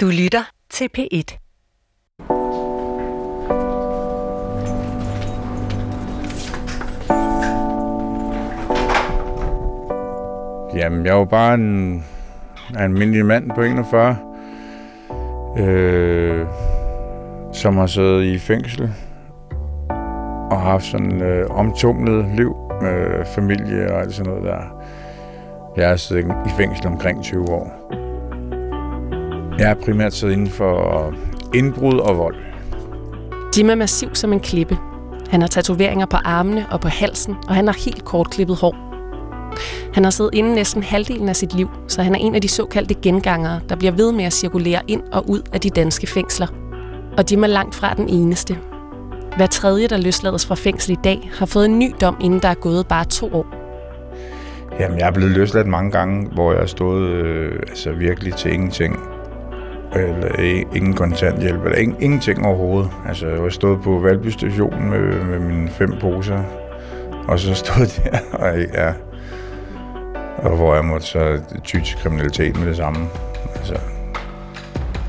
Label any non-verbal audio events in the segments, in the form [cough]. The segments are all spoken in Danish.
Du lytter til P1. Jamen, jeg var bare en, almindelig mand på 41, øh, som har siddet i fængsel og har haft sådan øh, omtumlet liv med familie og alt sådan noget der. Jeg har siddet i fængsel omkring 20 år. Jeg har primært siddet inden for indbrud og vold. Jim er massiv som en klippe. Han har tatoveringer på armene og på halsen, og han har helt kort klippet hår. Han har siddet inde næsten halvdelen af sit liv, så han er en af de såkaldte gengangere, der bliver ved med at cirkulere ind og ud af de danske fængsler. Og Jim er langt fra den eneste. Hver tredje, der løslades fra fængsel i dag, har fået en ny dom, inden der er gået bare to år. Jamen, jeg er blevet løsladt mange gange, hvor jeg har stået øh, altså virkelig til ingenting. Eller ingen kontanthjælp, eller ing, ingenting overhovedet. Altså, jeg stået på Valby station med, med mine fem poser, og så stod [laughs] der, og ja, og hvor jeg måtte så ty til kriminalitet med det samme. Altså,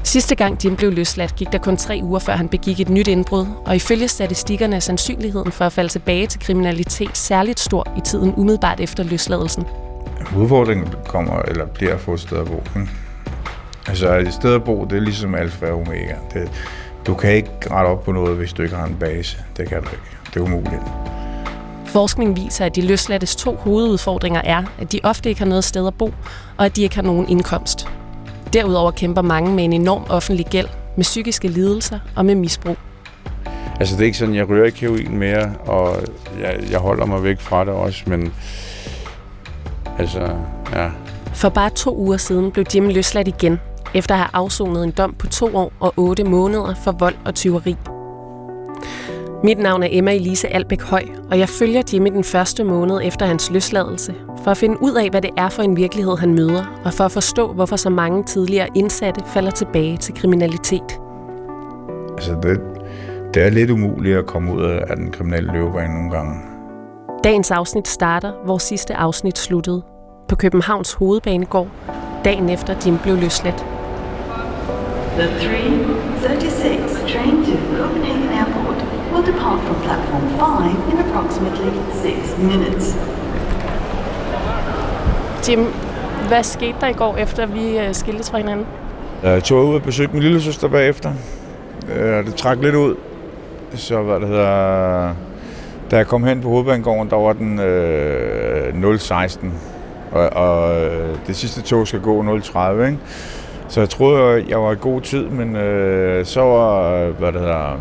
Sidste gang Jim blev løsladt, gik der kun tre uger, før han begik et nyt indbrud, og ifølge statistikkerne er sandsynligheden for at falde tilbage til kriminalitet særligt stor i tiden umiddelbart efter løsladelsen. udfordringen kommer, eller bliver at få et sted at bo. Ikke? Altså, et sted at bo, det er ligesom alfa og omega. Det, du kan ikke rette op på noget, hvis du ikke har en base. Det kan du ikke. Det er umuligt. Forskning viser, at de løslattes to hovedudfordringer er, at de ofte ikke har noget sted at bo, og at de ikke har nogen indkomst. Derudover kæmper mange med en enorm offentlig gæld, med psykiske lidelser og med misbrug. Altså, det er ikke sådan, jeg ryger ikke heroin mere, og jeg, jeg holder mig væk fra det også, men altså, ja. For bare to uger siden blev Jim løsladt igen, efter at have afsonet en dom på to år og otte måneder for vold og tyveri. Mit navn er Emma Elise Albæk Høj, og jeg følger Jim i den første måned efter hans løsladelse, for at finde ud af, hvad det er for en virkelighed, han møder, og for at forstå, hvorfor så mange tidligere indsatte falder tilbage til kriminalitet. Altså, det, det er lidt umuligt at komme ud af den kriminelle løbebane nogle gange. Dagens afsnit starter, hvor sidste afsnit sluttede, på Københavns hovedbanegård, dagen efter Jim blev løsladt. The 336 train to Copenhagen Airport will depart from platform 5 in approximately 6 minutes. Jim, hvad skete der i går, efter vi øh, skiltes fra hinanden? Jeg tog ud og besøgte min lille søster bagefter. Øh, Det trak lidt ud. Så hvad det hedder... Da jeg kom hen på hovedbanegården, der var den øh, 016. Og, og øh, det sidste tog skal gå 030, ikke? Så jeg troede, jeg var i god tid, men øh, så var, hvad det hedder,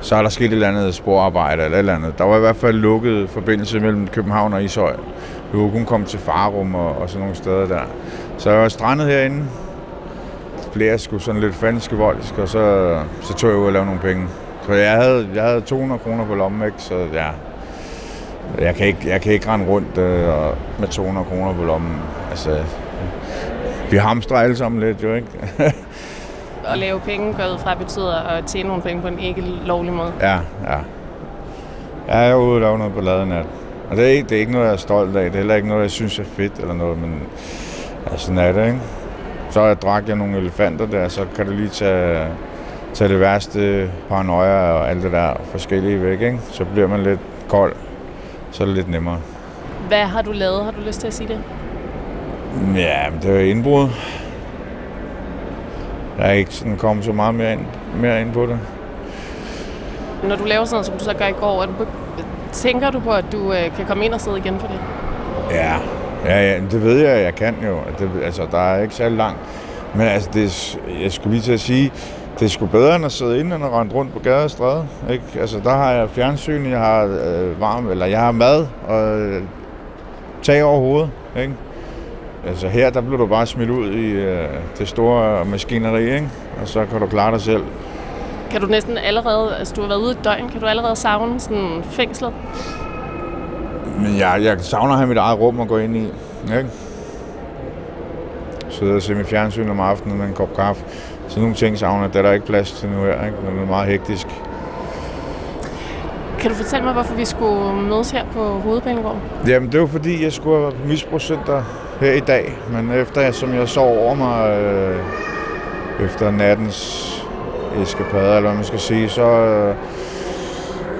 så er der sket et eller andet sporarbejde eller et eller andet. Der var i hvert fald lukket forbindelse mellem København og Ishøj. Du kunne kun komme til Farum og, og sådan nogle steder der. Så jeg var strandet herinde, blev jeg sgu sådan lidt fanske voldsk, og så, så tog jeg ud og lavede nogle penge. Så jeg havde, jeg havde 200 kroner på lommen, ikke? så ja, jeg kan ikke, jeg kan ikke rende rundt øh, med 200 kroner på lommen. Altså, vi hamstrer alle sammen lidt, jo ikke? [laughs] At lave penge går ud fra betyder at tjene nogle penge på en ikke lovlig måde. ja, ja. Jeg er ude og lave noget ballade nat. Og det er, ikke, det er ikke noget, jeg er stolt af. Det er heller ikke noget, jeg synes er fedt eller noget, men ja, sådan er det, ikke? Så drak jeg nogle elefanter der, så kan du lige tage, tage det værste paranoia og alt det der forskellige væk, ikke? Så bliver man lidt kold. Så er det lidt nemmere. Hvad har du lavet? Har du lyst til at sige det? Ja, men det er indbrud. Jeg er ikke sådan kommet så meget mere ind, mere ind på det. Når du laver sådan noget, som du så gør i går, er du tænker du på, at du øh, kan komme ind og sidde igen for det? Ja, ja, ja det ved jeg, jeg kan jo. Det, altså, der er ikke særlig langt. Men altså, det, jeg skulle lige til at sige, det er sgu bedre end at sidde inde og rende rundt på gader og stræde. Ikke? Altså, der har jeg fjernsyn, jeg har øh, varm, eller jeg har mad og øh, tag over hovedet. Ikke? Altså her, der bliver du bare smidt ud i øh, det store maskineri, ikke? og så kan du klare dig selv. Kan du næsten allerede, altså du har været ude et døgn, kan du allerede savne sådan fængslet? Men jeg, jeg savner at have mit eget rum at gå ind i. Ikke? Sidde og se mit fjernsyn om aftenen med en kop kaffe. Så nogle ting savner. Det er der ikke plads til nu her. Ikke? Det er meget hektisk. Kan du fortælle mig, hvorfor vi skulle mødes her på Hovedbanegård? Jamen, det var fordi, jeg skulle have været på misbrugscenter her i dag. Men efter, som jeg sov over mig øh, efter nattens eskapade, eller hvad man skal sige, så, øh,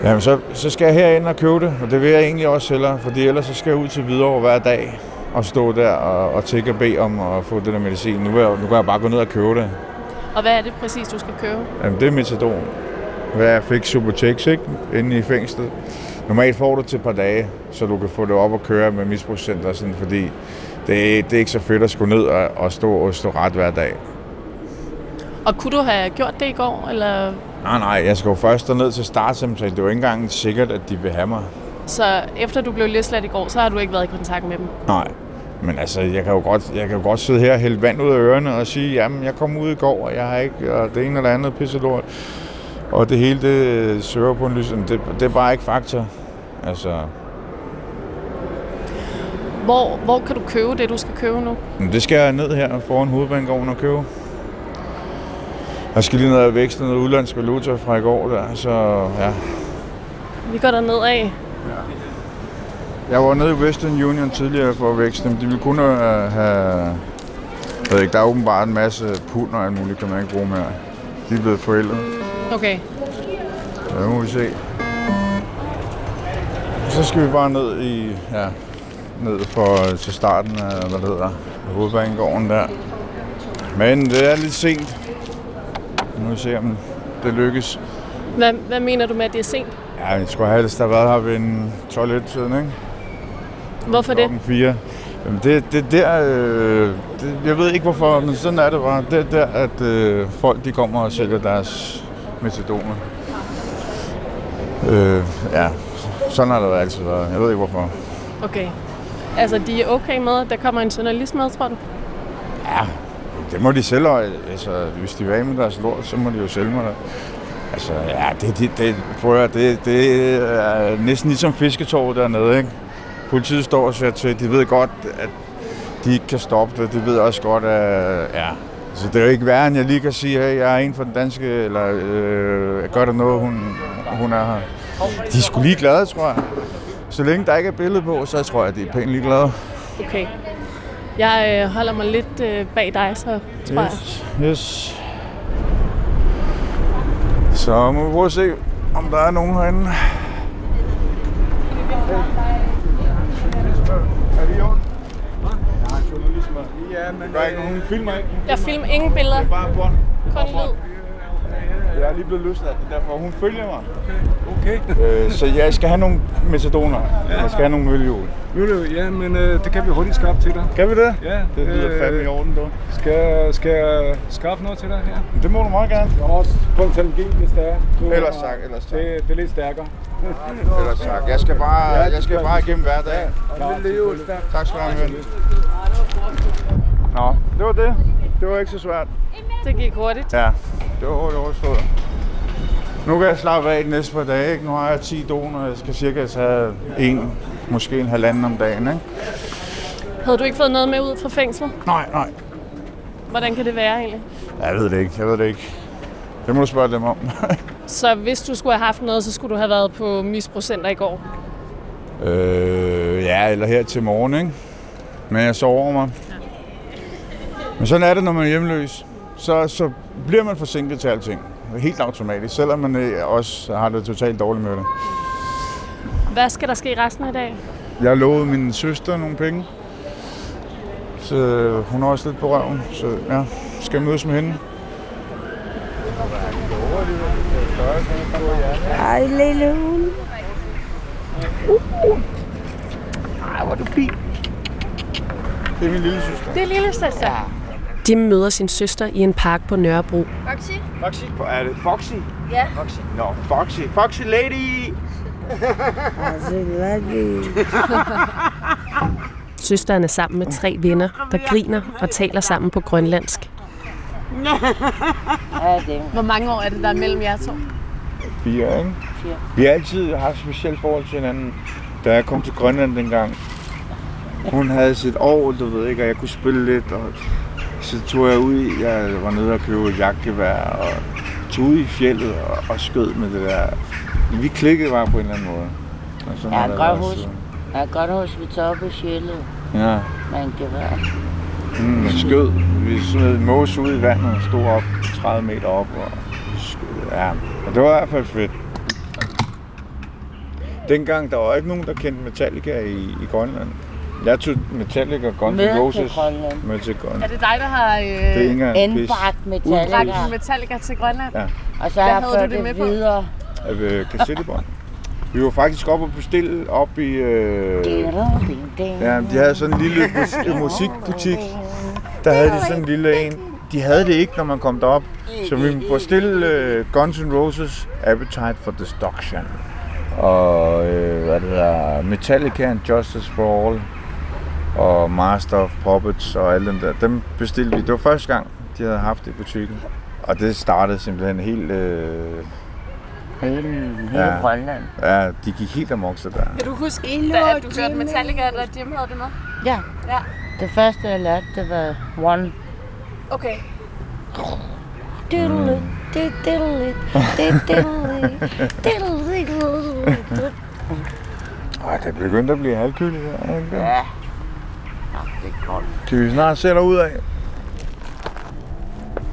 jamen, så, så skal jeg herind og købe det, og det vil jeg egentlig også hellere, fordi ellers så skal jeg ud til Hvidovre hver dag og stå der og, og tække og bede om at få det der medicin. Nu, jeg, nu kan jeg bare gå ned og købe det. Og hvad er det præcis, du skal købe? Jamen, det er metadon. Hvad jeg fik Subotex, ikke? Inde i fængslet. Normalt får du til et par dage, så du kan få det op og køre med misbrugscenter, sådan, fordi det, det er ikke så fedt at skulle ned og, og, stå, og stå ret hver dag. Og kunne du have gjort det i går, eller Nej, nej, jeg skal jo først ned til startsamtale. Det er jo ikke engang sikkert, at de vil have mig. så efter du blev løsladt i går, så har du ikke været i kontakt med dem? Nej. Men altså, jeg kan jo godt, jeg kan jo godt sidde her og hælde vand ud af ørerne og sige, jamen, jeg kom ud i går, og jeg har ikke, og det ene eller andet pisse lort. Og det hele, det søger på en lys. Det, det er bare ikke fakta. Altså, Hvor, hvor kan du købe det, du skal købe nu? det skal jeg ned her foran hovedbanegården og købe. Jeg skal lige ned og vækste noget udlandsk valuta fra i går der, så ja. Vi går der ned af. Jeg var nede i Western Union tidligere for at vækste dem. De ville kun øh, have... Jeg ved ikke, der er åbenbart en masse pund og alt muligt, kan man ikke bruge mere. De er blevet forældet. Okay. Ja, nu må vi se. Så skal vi bare ned i... Ja, ned for, til starten af, hvad det hedder, hovedbanegården der. Men det er lidt sent. Nu må vi se, om det lykkes. Hvad, hvad mener du med, at det er sent? Ja, vi skulle have helst have været her ved en 12 tiden ikke? Hvorfor det? Klokken 4. Jamen det, det der, øh, det, jeg ved ikke hvorfor, men sådan er det bare. Det er der, at øh, folk de kommer og sælger deres metadoner. Øh, ja, sådan har det altid været. Jeg ved ikke hvorfor. Okay. Altså, de er okay med, at der kommer en journalist med, tror du? Ja, det må de selv. Altså, hvis de vil af med deres lort, så må de jo sælge mig det. Altså, ja, det, det, det, prøv at det, det er næsten ligesom fisketorvet dernede, ikke? Politiet står og siger til, de ved godt, at de ikke kan stoppe det. De ved også godt, at ja, så det er jo ikke værre, end jeg lige kan sige, at jeg er en for den danske, eller øh, gør der noget, hun, hun er her. De er sgu lige glade, tror jeg. Så længe der ikke er billede på, så tror jeg, at de er pænt ligeglade. Okay. Jeg øh, holder mig lidt øh, bag dig, så tror jeg. Yes, yes. Så må vi prøve at se, om der er nogen herinde. Er det i orden? Ja, men... Der er ikke nogen filmer, ikke? Jeg filmer ingen billeder, Det er bare bånd. kun lyd. Jeg er lige blevet løsladt, det er derfor hun følger mig. Okay. Øh, så jeg skal have nogle metadoner. Jeg skal have nogle møllehjul. Du, ja, men øh, det kan vi hurtigt skaffe til dig. Kan vi det? Ja, Det lyder fandme i orden, du. Skal, skal jeg skaffe noget til dig her? Det må du meget gerne. Jeg har også kontangen, hvis det er. Du, Ellers tak, ellers tak. Det, det er lidt stærkere. [laughs] Ellers tak. Jeg skal bare, jeg skal bare igennem hverdagen. Klar, Tak skal du have. Nå, det var det. Det var ikke så svært. Det gik hurtigt. Ja, det var hurtigt overstået. Nu kan jeg slappe af de næste par dage. Ikke? Nu har jeg 10 doner. Jeg skal cirka tage en, måske en halvanden om dagen. Ikke? Havde du ikke fået noget med ud fra fængslet? Nej, nej. Hvordan kan det være egentlig? Jeg ved det ikke. Jeg ved det ikke. Det må du spørge dem om. [laughs] Så hvis du skulle have haft noget, så skulle du have været på misprocenter i går. øh, ja, eller her til morgen, ikke? Men jeg sover over mig. Men sådan er det, når man er hjemløs. Så, så bliver man forsinket til alting. Helt automatisk, selvom man øh, også har det totalt dårligt med det. Hvad skal der ske resten af dagen? Jeg har lovet min søster nogle penge. Så øh, hun er også lidt på røven. Så ja, skal jeg mødes med hende. Hej, lille hund. Ej, hvor er du fin. Det er min lille søster. Det er lille søster. Jim møder sin søster i en park på Nørrebro. Foxy? Foxy? Er det Foxy? Ja. Foxy. Nå, Foxy. Foxy lady! Er det? [laughs] Søsteren er sammen med tre venner, der griner og taler sammen på grønlandsk. Hvor mange år er det, der er mellem jer to? Fire, ikke? Fire. Vi har altid haft et specielt forhold til hinanden. Da jeg kom til Grønland dengang, hun havde sit år, du ved ikke, og jeg kunne spille lidt, og så tog jeg ud, jeg var nede og købe et jagtgevær, og tog ud i fjellet og, og skød med det der. Vi klikkede bare på en eller anden måde. Og sådan Jeg kan godt huske, jeg kan godt huske, vi tager op i fjellet Ja, med en gevær. mm, skød. vi smed mos ud i vandet og stod op 30 meter op. Og, skød- ja, og det var i hvert fald fedt. Dengang, der var ikke nogen, der kendte Metallica i, i Grønland. Jeg tog Metallica og Guns Med N' Roses Grønland. med til Grønland. Er det dig, der har øh, er. Indbragt Metallica. bragt Metallica til Grønland? Ja. Og så har jeg havde du ført det det, med på? videre. af kassettebånd. Vi var faktisk oppe og bestille op i... Øh, ja, de havde sådan en lille mus- musikbutik. Der havde de sådan en lille en. De havde det ikke, når man kom derop. Så vi måtte bestille øh, Guns N' Roses Appetite for Destruction. Og øh, hvad det hedder, Metallica and Justice for All. Og Master of Puppets og alle dem der. Dem bestilte vi. Det var første gang, de havde haft det i butikken. Og det startede simpelthen helt... Øh, Hele, hele Ja. Grønland. Ja, de gik helt amok så der. Kan du huske, da, at du hørte Metallica, eller Jim havde det med? Ja. Ja. Det første, jeg lærte, det var One. Okay. Diddly, diddly, diddly, diddly. Ej, det begyndte at blive halvkøligt her, ikke? Ja. Ja, det er koldt. Kan vi snart se dig ud af?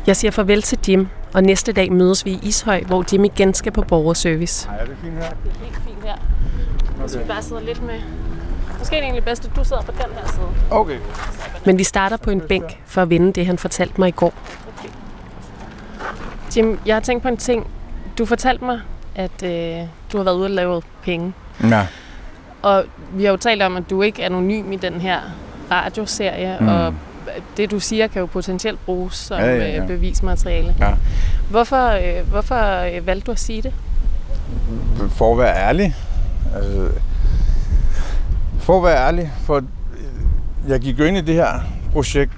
Jeg siger farvel til Jim, og næste dag mødes vi i Ishøj, hvor Jim igen skal på borgerservice. Nej, er det fint her? Det er helt fint her. Hvis vi bare sidder lidt med... Måske er det egentlig bedst, at du sidder på den her side. Okay. Men vi starter på en bænk for at vinde det, han fortalte mig i går. Jim, jeg har tænkt på en ting. Du fortalte mig, at øh, du har været ude og lave penge. Ja. Og vi har jo talt om, at du ikke er anonym i den her radioserie, Mm. og det, du siger, kan jo potentielt bruges som Ja, ja, ja, ja, bevismateriale. Ja. Hvorfor, øh, hvorfor øh, valgte du at sige det? For at være ærlig. Altså, for at være ærlig, for øh, jeg gik jo ind i det her projekt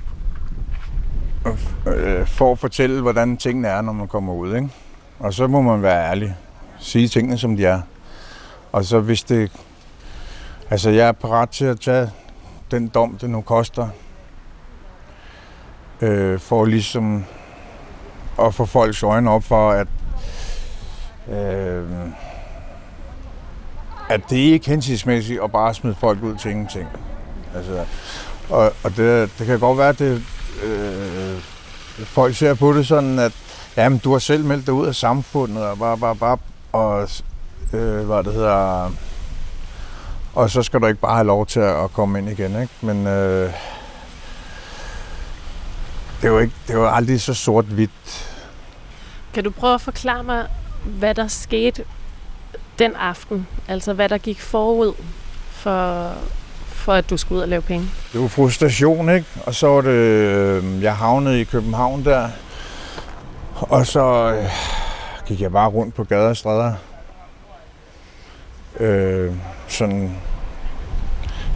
øh, for at fortælle, hvordan tingene er, når man kommer ud. Ikke? Og så må man være ærlig. Sige tingene, som de er. Og så hvis det... Altså, jeg er parat til at tage den dom, det nu koster. Øh, for ligesom at få folks øjne op for, at øh, at det ikke er hensigtsmæssigt at bare smide folk ud til ingenting. Altså, og, og det, det kan godt være, at det, øh, folk ser på det sådan, at jamen, du har selv meldt dig ud af samfundet, og bare, bare, bare, og øh, hvad det hedder, og så skal du ikke bare have lov til at komme ind igen, ikke? Men øh, det er jo ikke, det er jo aldrig så sort-hvidt. Kan du prøve at forklare mig, hvad der skete den aften? Altså, hvad der gik forud for, for at du skulle ud og lave penge? Det var frustration, ikke? Og så var det, øh, jeg havnede i København der, og så øh, gik jeg bare rundt på gader og stræder. Øh, sådan,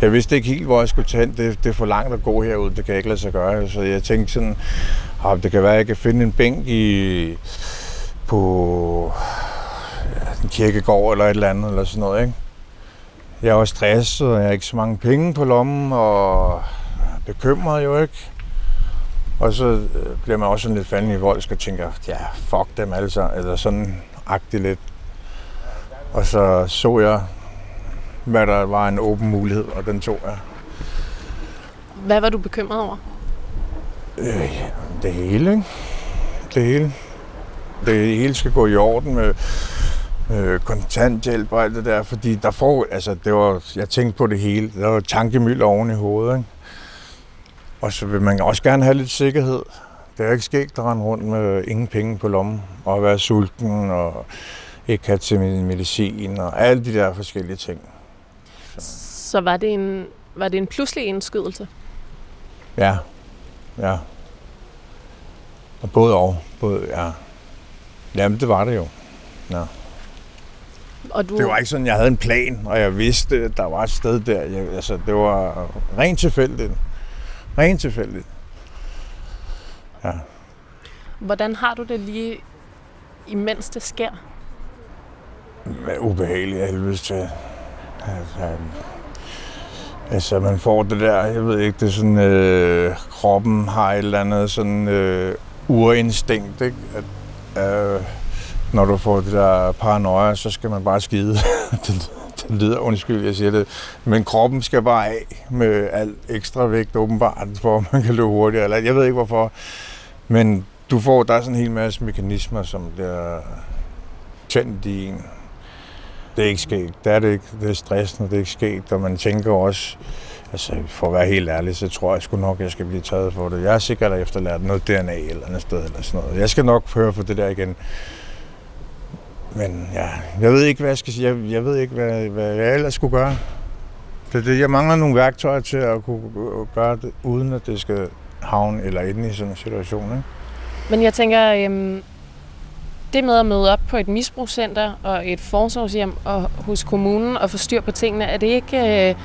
jeg vidste ikke helt, hvor jeg skulle tage hen. Det, det er for langt at gå herud, det kan jeg ikke lade sig gøre. Så jeg tænkte sådan, ah, det kan være, at jeg kan finde en bænk i, på ja, en kirkegård eller et eller andet, eller sådan noget, ikke? Jeg var stresset, og jeg har ikke så mange penge på lommen, og bekymret jo ikke. Og så øh, bliver man også sådan lidt fanden i voldsk og tænker, ja, fuck dem alle sammen, eller sådan agtigt lidt. Og så så jeg, hvad der var en åben mulighed, og den tog jeg. Hvad var du bekymret over? Øh, det hele, ikke? Det hele. Det hele skal gå i orden med øh, kontanthjælp og alt det der, fordi der får, altså det var, jeg tænkte på det hele, der var tankemøl oven i hovedet, ikke? Og så vil man også gerne have lidt sikkerhed. Det er ikke skægt at rende rundt med ingen penge på lommen, og være sulten, og ikke have til min medicin, og alle de der forskellige ting. Så var det en, var det en pludselig indskydelse? Ja, ja. Og både og, både, ja. Jamen, det var det jo. Og du, Det var ikke sådan, jeg havde en plan, og jeg vidste, at der var et sted der. Jeg, altså, det var rent tilfældigt. Rent tilfældigt. Ja. Hvordan har du det lige, imens det sker? Men ubehageligt af helvedes til. Altså, øh, altså, man får det der, jeg ved ikke, det er sådan, øh, kroppen har et eller andet sådan øh, urinstinkt, ikke? At, øh, når du får det der paranoia, så skal man bare skide. det, [laughs] det det lyder undskyld, jeg siger det, men kroppen skal bare af med al ekstra vægt åbenbart, for at man kan løbe hurtigere. Eller jeg ved ikke hvorfor, men du får, der er sådan en hel masse mekanismer, som bliver tændt i en. Det er ikke sket. Det er det ikke. Det er stressende, det er ikke sket. Og man tænker også, altså for at være helt ærlig, så tror jeg sgu nok, jeg skal blive taget for det. Jeg er sikkert at efterlært noget DNA et eller andet sted eller sådan noget. Jeg skal nok høre for det der igen. Men ja, jeg ved ikke, hvad jeg skal sige. Jeg, jeg ved ikke, hvad, hvad jeg ellers skulle gøre. Det, det, jeg mangler nogle værktøjer til at kunne gøre det, uden at det skal havne eller ende i sådan en situation. Ikke? Men jeg tænker, øhm, det med at møde op på et misbrugscenter og et forsorgshjem og hos kommunen og få styr på tingene, er det ikke... Øh,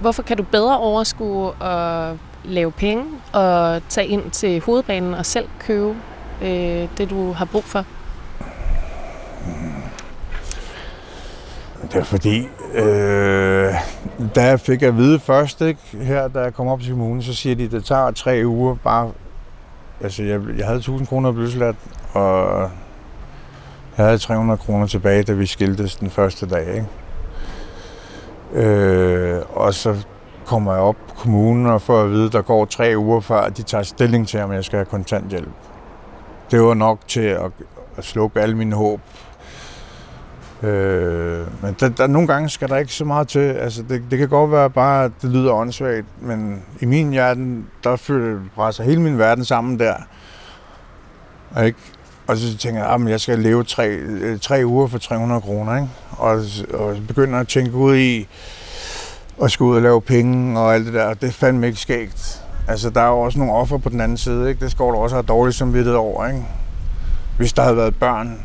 hvorfor kan du bedre overskue at lave penge og tage ind til hovedbanen og selv købe øh, det, du har brug for? Mm. Det er fordi, øh, da jeg fik at vide først, ikke, her da jeg kom op til kommunen, så siger de, at det tager tre uger bare... Altså, jeg, jeg havde 1000 kroner løsladt, og jeg havde 300 kroner tilbage, da vi skiltes den første dag. Ikke? Øh, og så kommer jeg op på kommunen og får at vide, at der går tre uger før, at de tager stilling til, om jeg skal have kontanthjælp. Det var nok til at, at slukke alle mine håb. Øh, men der, der, nogle gange skal der ikke så meget til. Altså, det, det kan godt være bare, at det lyder åndssvagt, men i min hjerte, der føler presser hele min verden sammen der. Og, ikke? Og så tænker jeg, at jeg skal leve tre, øh, tre uger for 300 kroner. Ikke? Og, og begynder at tænke ud i, at skulle ud og lave penge og alt det der. Det er fandme ikke skægt. Altså, der er jo også nogle offer på den anden side, ikke? Det skal du også have dårligt samvittighed over, ikke? Hvis der havde været børn.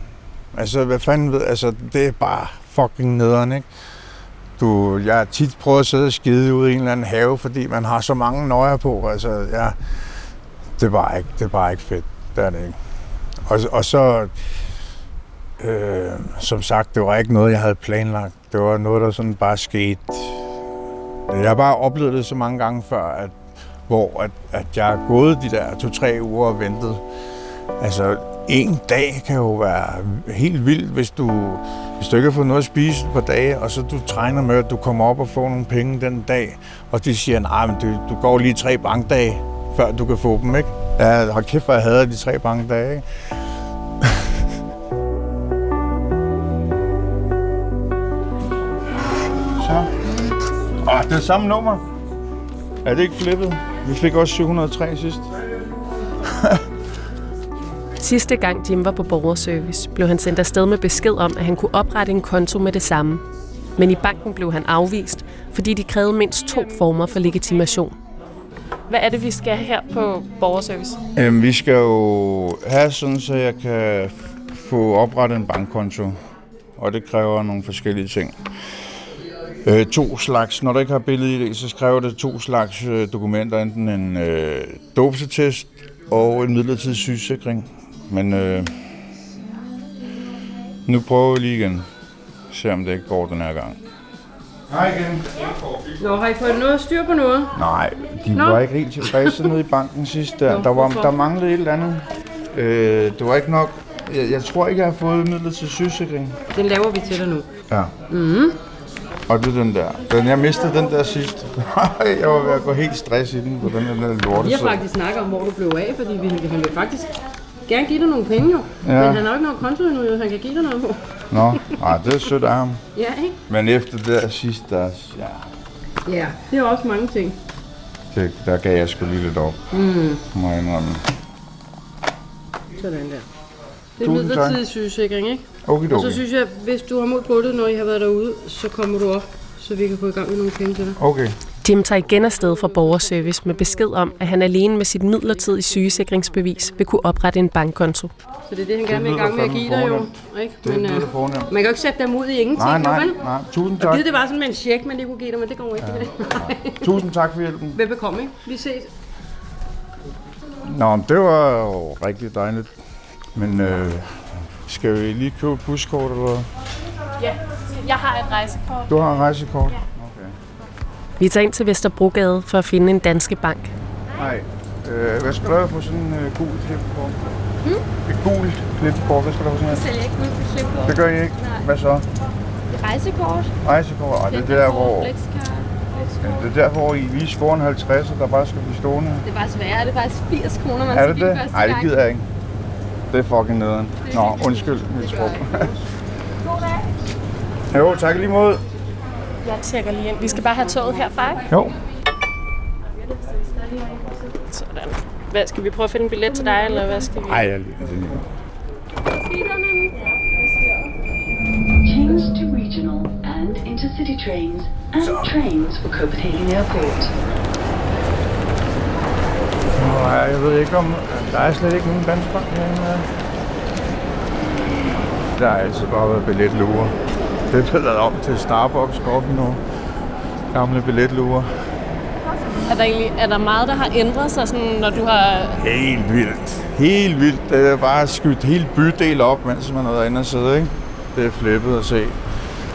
Altså, hvad fanden ved... Altså, det er bare fucking nederen, ikke? Du, jeg har tit prøvet at sidde og skide ud i en eller anden have, fordi man har så mange nøjer på. Altså, ja, det er bare ikke, det er bare ikke fedt. Det er det ikke. Og, og så, øh, som sagt, det var ikke noget, jeg havde planlagt. Det var noget, der sådan bare skete. Jeg har bare oplevet det så mange gange før, at, hvor at, at jeg har gået de der to-tre uger og ventet. Altså, en dag kan jo være helt vildt, hvis du, hvis du ikke har fået noget at spise på dage, og så du træner med, at du kommer op og får nogle penge den dag, og de siger, nej, men du, du går lige tre bankdage, før du kan få dem, ikke? Ja, hold kæft, hvor jeg hader de tre bankdage, ikke? Åh, det er samme nummer. Er det ikke flippet? Vi fik også 703 sidst. [laughs] Sidste gang Jim var på borgerservice, blev han sendt afsted med besked om, at han kunne oprette en konto med det samme. Men i banken blev han afvist, fordi de krævede mindst to former for legitimation. Hvad er det, vi skal her på borgerservice? Øhm, vi skal jo have sådan, så jeg kan få oprettet en bankkonto. Og det kræver nogle forskellige ting. Øh, to slags, når du ikke har billede i det, så kræver det to slags øh, dokumenter. Enten en øh, dopsetest og en midlertidig sygesikring. Men øh, nu prøver vi lige igen. Se om det ikke går den her gang. Hej igen. Nå, har I fået noget styr på noget? Nej, de Nå. var ikke helt tilfredse nede i banken sidst. Der, Nå, der, var, hvorfor? der manglede et eller andet. Øh, det var ikke nok. Jeg, jeg tror ikke, jeg har fået midler til sygesikring. Den laver vi til dig nu. Ja. Mm. Og det er den der. Den, jeg mistede den der sidst. [laughs] jeg var ved at gå helt stress i den på den der lorte. Vi har faktisk snakket om, hvor du blev af, fordi vi, han vil faktisk gerne give dig nogle penge jo. Ja. Men han har ikke noget konto endnu, jo, han kan give dig noget på. Nå, nej, det er sødt af ham. Ja, ikke? Men efter det der sidst, der, ja, Ja. Det er også mange ting. det, der gav jeg sgu lige lidt op. Mm. Må jeg indrømme. Sådan der. Det er midlertidig sygesikring, ikke? Og så synes jeg, hvis du har mod på det, når I har været derude, så kommer du op, så vi kan gå i gang med nogle penge til dig. Okay. Jim tager igen afsted fra borgerservice med besked om, at han alene med sit midlertidige sygesikringsbevis vil kunne oprette en bankkonto. Så det er det, han gerne vil i gang med at give dig jo. Ikke? Det Men, øh, man kan jo ikke sætte dem ud i ingenting, Nej, nej, vel? nej. Tusind Og tak. givet det bare sådan med en check, man lige kunne give dig, men det går ikke. Ja. Tusind tak for hjælpen. Velbekomme? Vi ses. Nå, men det var jo rigtig dejligt. Men øh, skal vi lige købe et buskort, eller hvad? Ja, jeg har et rejsekort. Du har et rejsekort? Vi tager ind til Vesterbrogade for at finde en danske bank. Nej. Øh, hvad skal du have for sådan en øh, gul klippekort? Hmm? Et gult klippekort, hvad skal du have for sådan en? sælger ikke ud for klipkort. Det gør I ikke? Nej. Hvad så? Rejsekort. Rejsekort, og det er der, hvor, Flexcard. ja, det er der, hvor I lige scorer en 50, der bare skal blive stående. Det er bare sværere. Det er faktisk 80 kroner, man Er skal det give det? Nej, det gider jeg ikke. Det er fucking nederen. Nå, undskyld, mit sprog. [laughs] jo, tak lige mod. Jeg tjekker lige ind. Vi skal bare have toget herfra, ikke? Jo. Sådan. Hvad, skal vi prøve at finde en billet til dig, eller hvad skal vi? Ej, jeg lige det lige. Change to regional and intercity trains and trains for Copenhagen Airport. Nå, jeg ved ikke om... Der er slet ikke nogen dansbank herinde. Der har altid bare været billetluer. Det er blevet om til Starbucks Coffee nu. Gamle billetluer. Er der, egentlig, er der meget, der har ændret sig, sådan, når du har... Helt vildt. Helt vildt. Det er bare skudt hele bydel op, mens man har været inde og sidde, ikke? Det er flippet at se.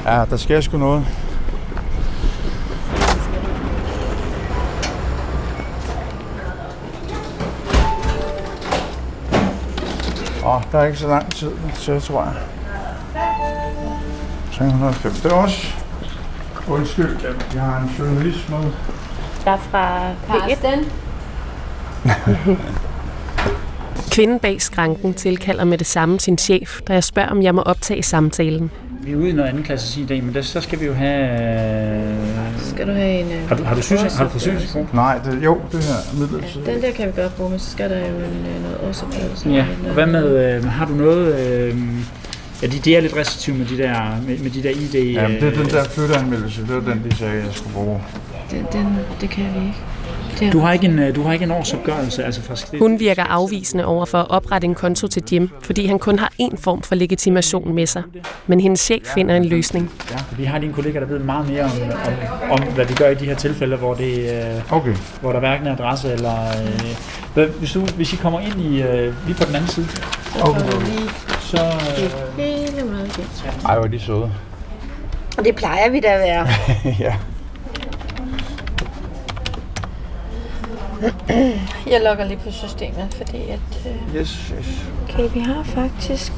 Ja, der sker sgu noget. Oh, der er ikke så lang tid til, tror jeg. 305. Det er også... Undskyld, jeg har en journalist med. Der er fra Karsten. [laughs] Kvinden bag skranken tilkalder med det samme sin chef, da jeg spørger, om jeg må optage samtalen. Vi er ude i noget anden klasse i dag, men der, så skal vi jo have... Øh... Skal du have en... øh, Har du, har du, syns, har du forsyningskort? Nej, det, jo, det her er midlertidigt. Den der kan vi godt bruge, men så skal der jo en, øh, noget årsopgørelse. Ja, og hvad med, øh, har du noget... Øh, ja, de, de er lidt restriktive med de der, med, med de der ID... Øh, Jamen, det er den der flytteanmeldelse. Det var den, de sagde, jeg skulle bruge. Den, den, det kan vi ikke. Det Du har ikke en, øh, du har ikke en årsopgørelse, altså fra... Hun virker afvisende over for at oprette en konto til Jim, fordi han kun har én form for legitimation med sig. Men hendes chef finder en løsning. Ja, vi har lige en kollega, der ved meget mere om, om, om hvad vi gør i de her tilfælde, hvor, det, øh, Okay. hvor der hverken er adresse eller... Øh, hvis, du, hvis I kommer ind i øh, lige på den anden side, Okay. så... Øh, hele meget fint. Ej, hvor er de søde. Og det plejer vi da at være. [laughs] ja. [clears throat] Jeg logger lige på systemet, fordi at... Øh, Yes, yes. okay, vi har faktisk...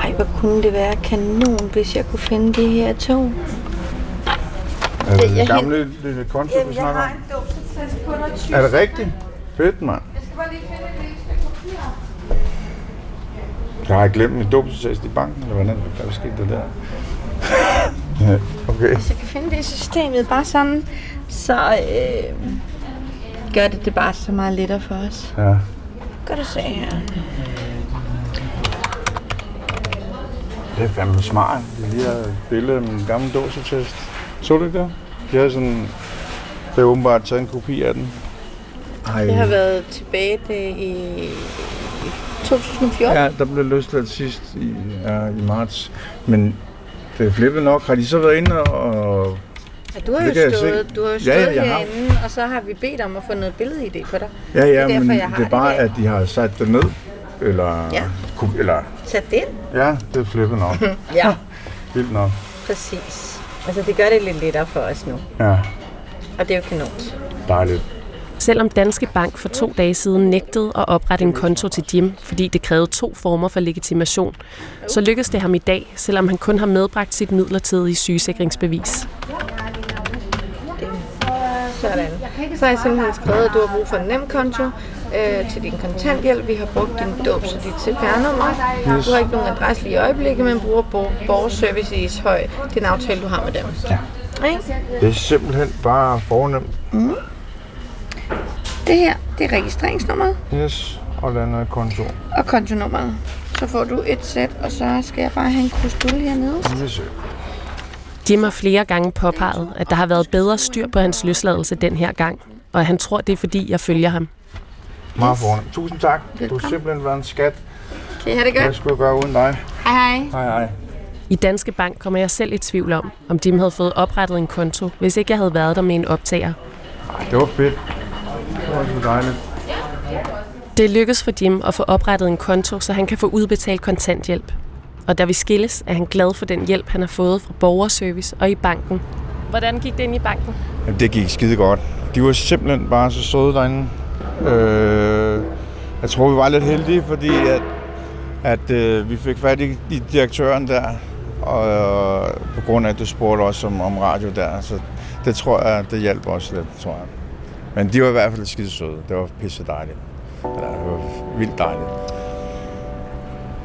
Ej, hvor kunne det være kanon, hvis jeg kunne finde de her to. Er det jeg den gamle lille konto, du snakker om? en dåbsattest på noget Er det rigtigt? Fedt, mand. Jeg skal bare lige finde et lille stykke papir. Jeg har glemt min dåbsattest i banken, eller hvordan hvad skete der [laughs] der? okay. Hvis jeg kan finde det i systemet, bare sådan, så øh, gør det det bare så meget lettere for os. Ja. Kan du se her? Det er fandme smart. De lige har et billede af min gamle dåbsattest. Så du ikke det? De har sådan... Det er åbenbart taget en kopi af den. Ej. Det har været tilbage det i 2014. Ja, der blev løsladt sidst i, ja, i marts. Men det er flippet nok. Har de så været inde og... Ja, du har Det jo stået, du har jo Ja, stået ja, jeg har. herinde, og så har vi bedt om at få noget billed-ID på dig. Ja, ja, Det er derfor, men jeg har det er det bare, dag. at de har sat det ned. Eller... Ja. eller Sat det ind. ja, det er flippet nok. [laughs] Ja, Vildt nok. præcis. Altså, det gør det lidt lettere for os nu, Ja, og det er jo kanon. dejligt. Selvom Danske Bank for to dage siden nægtede at oprette en konto til Jim, fordi det krævede to former for legitimation, så lykkedes det ham i dag, selvom han kun har medbragt sit midlertidige sygesikringsbevis. Sådan. Så har jeg simpelthen skrevet, at du har brug for en nem konto øh, til din kontanthjælp. Vi har brugt din dåb og dit CPR-nummer. Yes. Du har ikke nogen adresse lige i øjeblikket, men bruger bor- borgerservice i Ishøj. Det er en aftale, du har med dem. Ja. Ikke? Det er simpelthen bare fornemt. Det her, det er registreringsnummeret Yes, og den er konto. og kontonummeret. Så får du et sæt, og så skal jeg bare have en krusdul hernede. Yes. Jim har flere gange påpeget, at der har været bedre styr på hans løsladelse den her gang, og han tror, det er fordi, jeg følger ham. Meget fornemt. Tusind tak. Du har simpelthen været en skat. Kan I have det Hvad godt? skulle jeg gøre uden dig? Hej hej. Hej, hej. I Danske Bank kommer jeg selv i tvivl om, om Jim havde fået oprettet en konto, hvis ikke jeg havde været der med en optager. Ej, det var fedt. Det var så dejligt. Det lykkedes for Jim at få oprettet en konto, så han kan få udbetalt kontanthjælp. Og da vi skilles, er han glad for den hjælp, han har fået fra borgerservice og i banken. Hvordan gik det ind i banken? Jamen, det gik skide godt. De var simpelthen bare så søde derinde. Øh, jeg tror, vi var lidt heldige, fordi at, at øh, vi fik fat i, i direktøren der, og øh, på grund af, at du spurgte også om, om radio der, så det tror jeg, det hjalp også lidt, tror jeg. Men de var i hvert fald skide søde. Det var pisse dejligt. Det var vildt dejligt.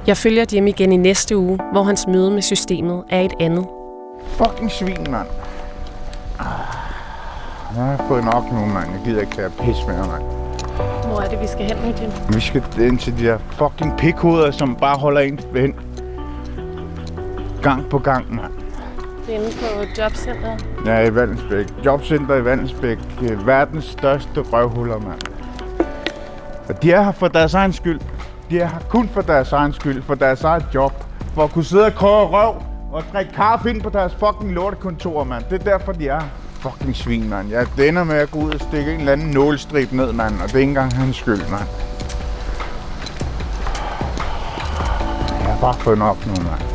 Jeg følger Jim igen i næste uge, hvor hans møde med systemet er et andet. Fucking svin, mand. Ah, Jeg har fået nok nu, mand. Jeg gider ikke have pis mere, mand. Hvor er det, vi skal hen nu, Jim? Vi skal ind til de der fucking pikhoveder, som bare holder en hen. Gang på gang, mand. Det er inde på jobcenteret. Ja, i Vandensbæk. Jobcenter i Vandensbæk. Verdens største røvhuller, mand. Og de er her for deres egen skyld. De er her kun for deres egen skyld, for deres eget job. For at kunne sidde og koge røv og drikke kaffe ind på deres fucking lortekontor, mand. Det er derfor, de er. Fucking svin, mand. Jeg ender med at gå ud og stikke en eller anden nålstrip ned, mand. Og det er ikke engang hans skyld, mand. Jeg har bare fået nok nu, mand.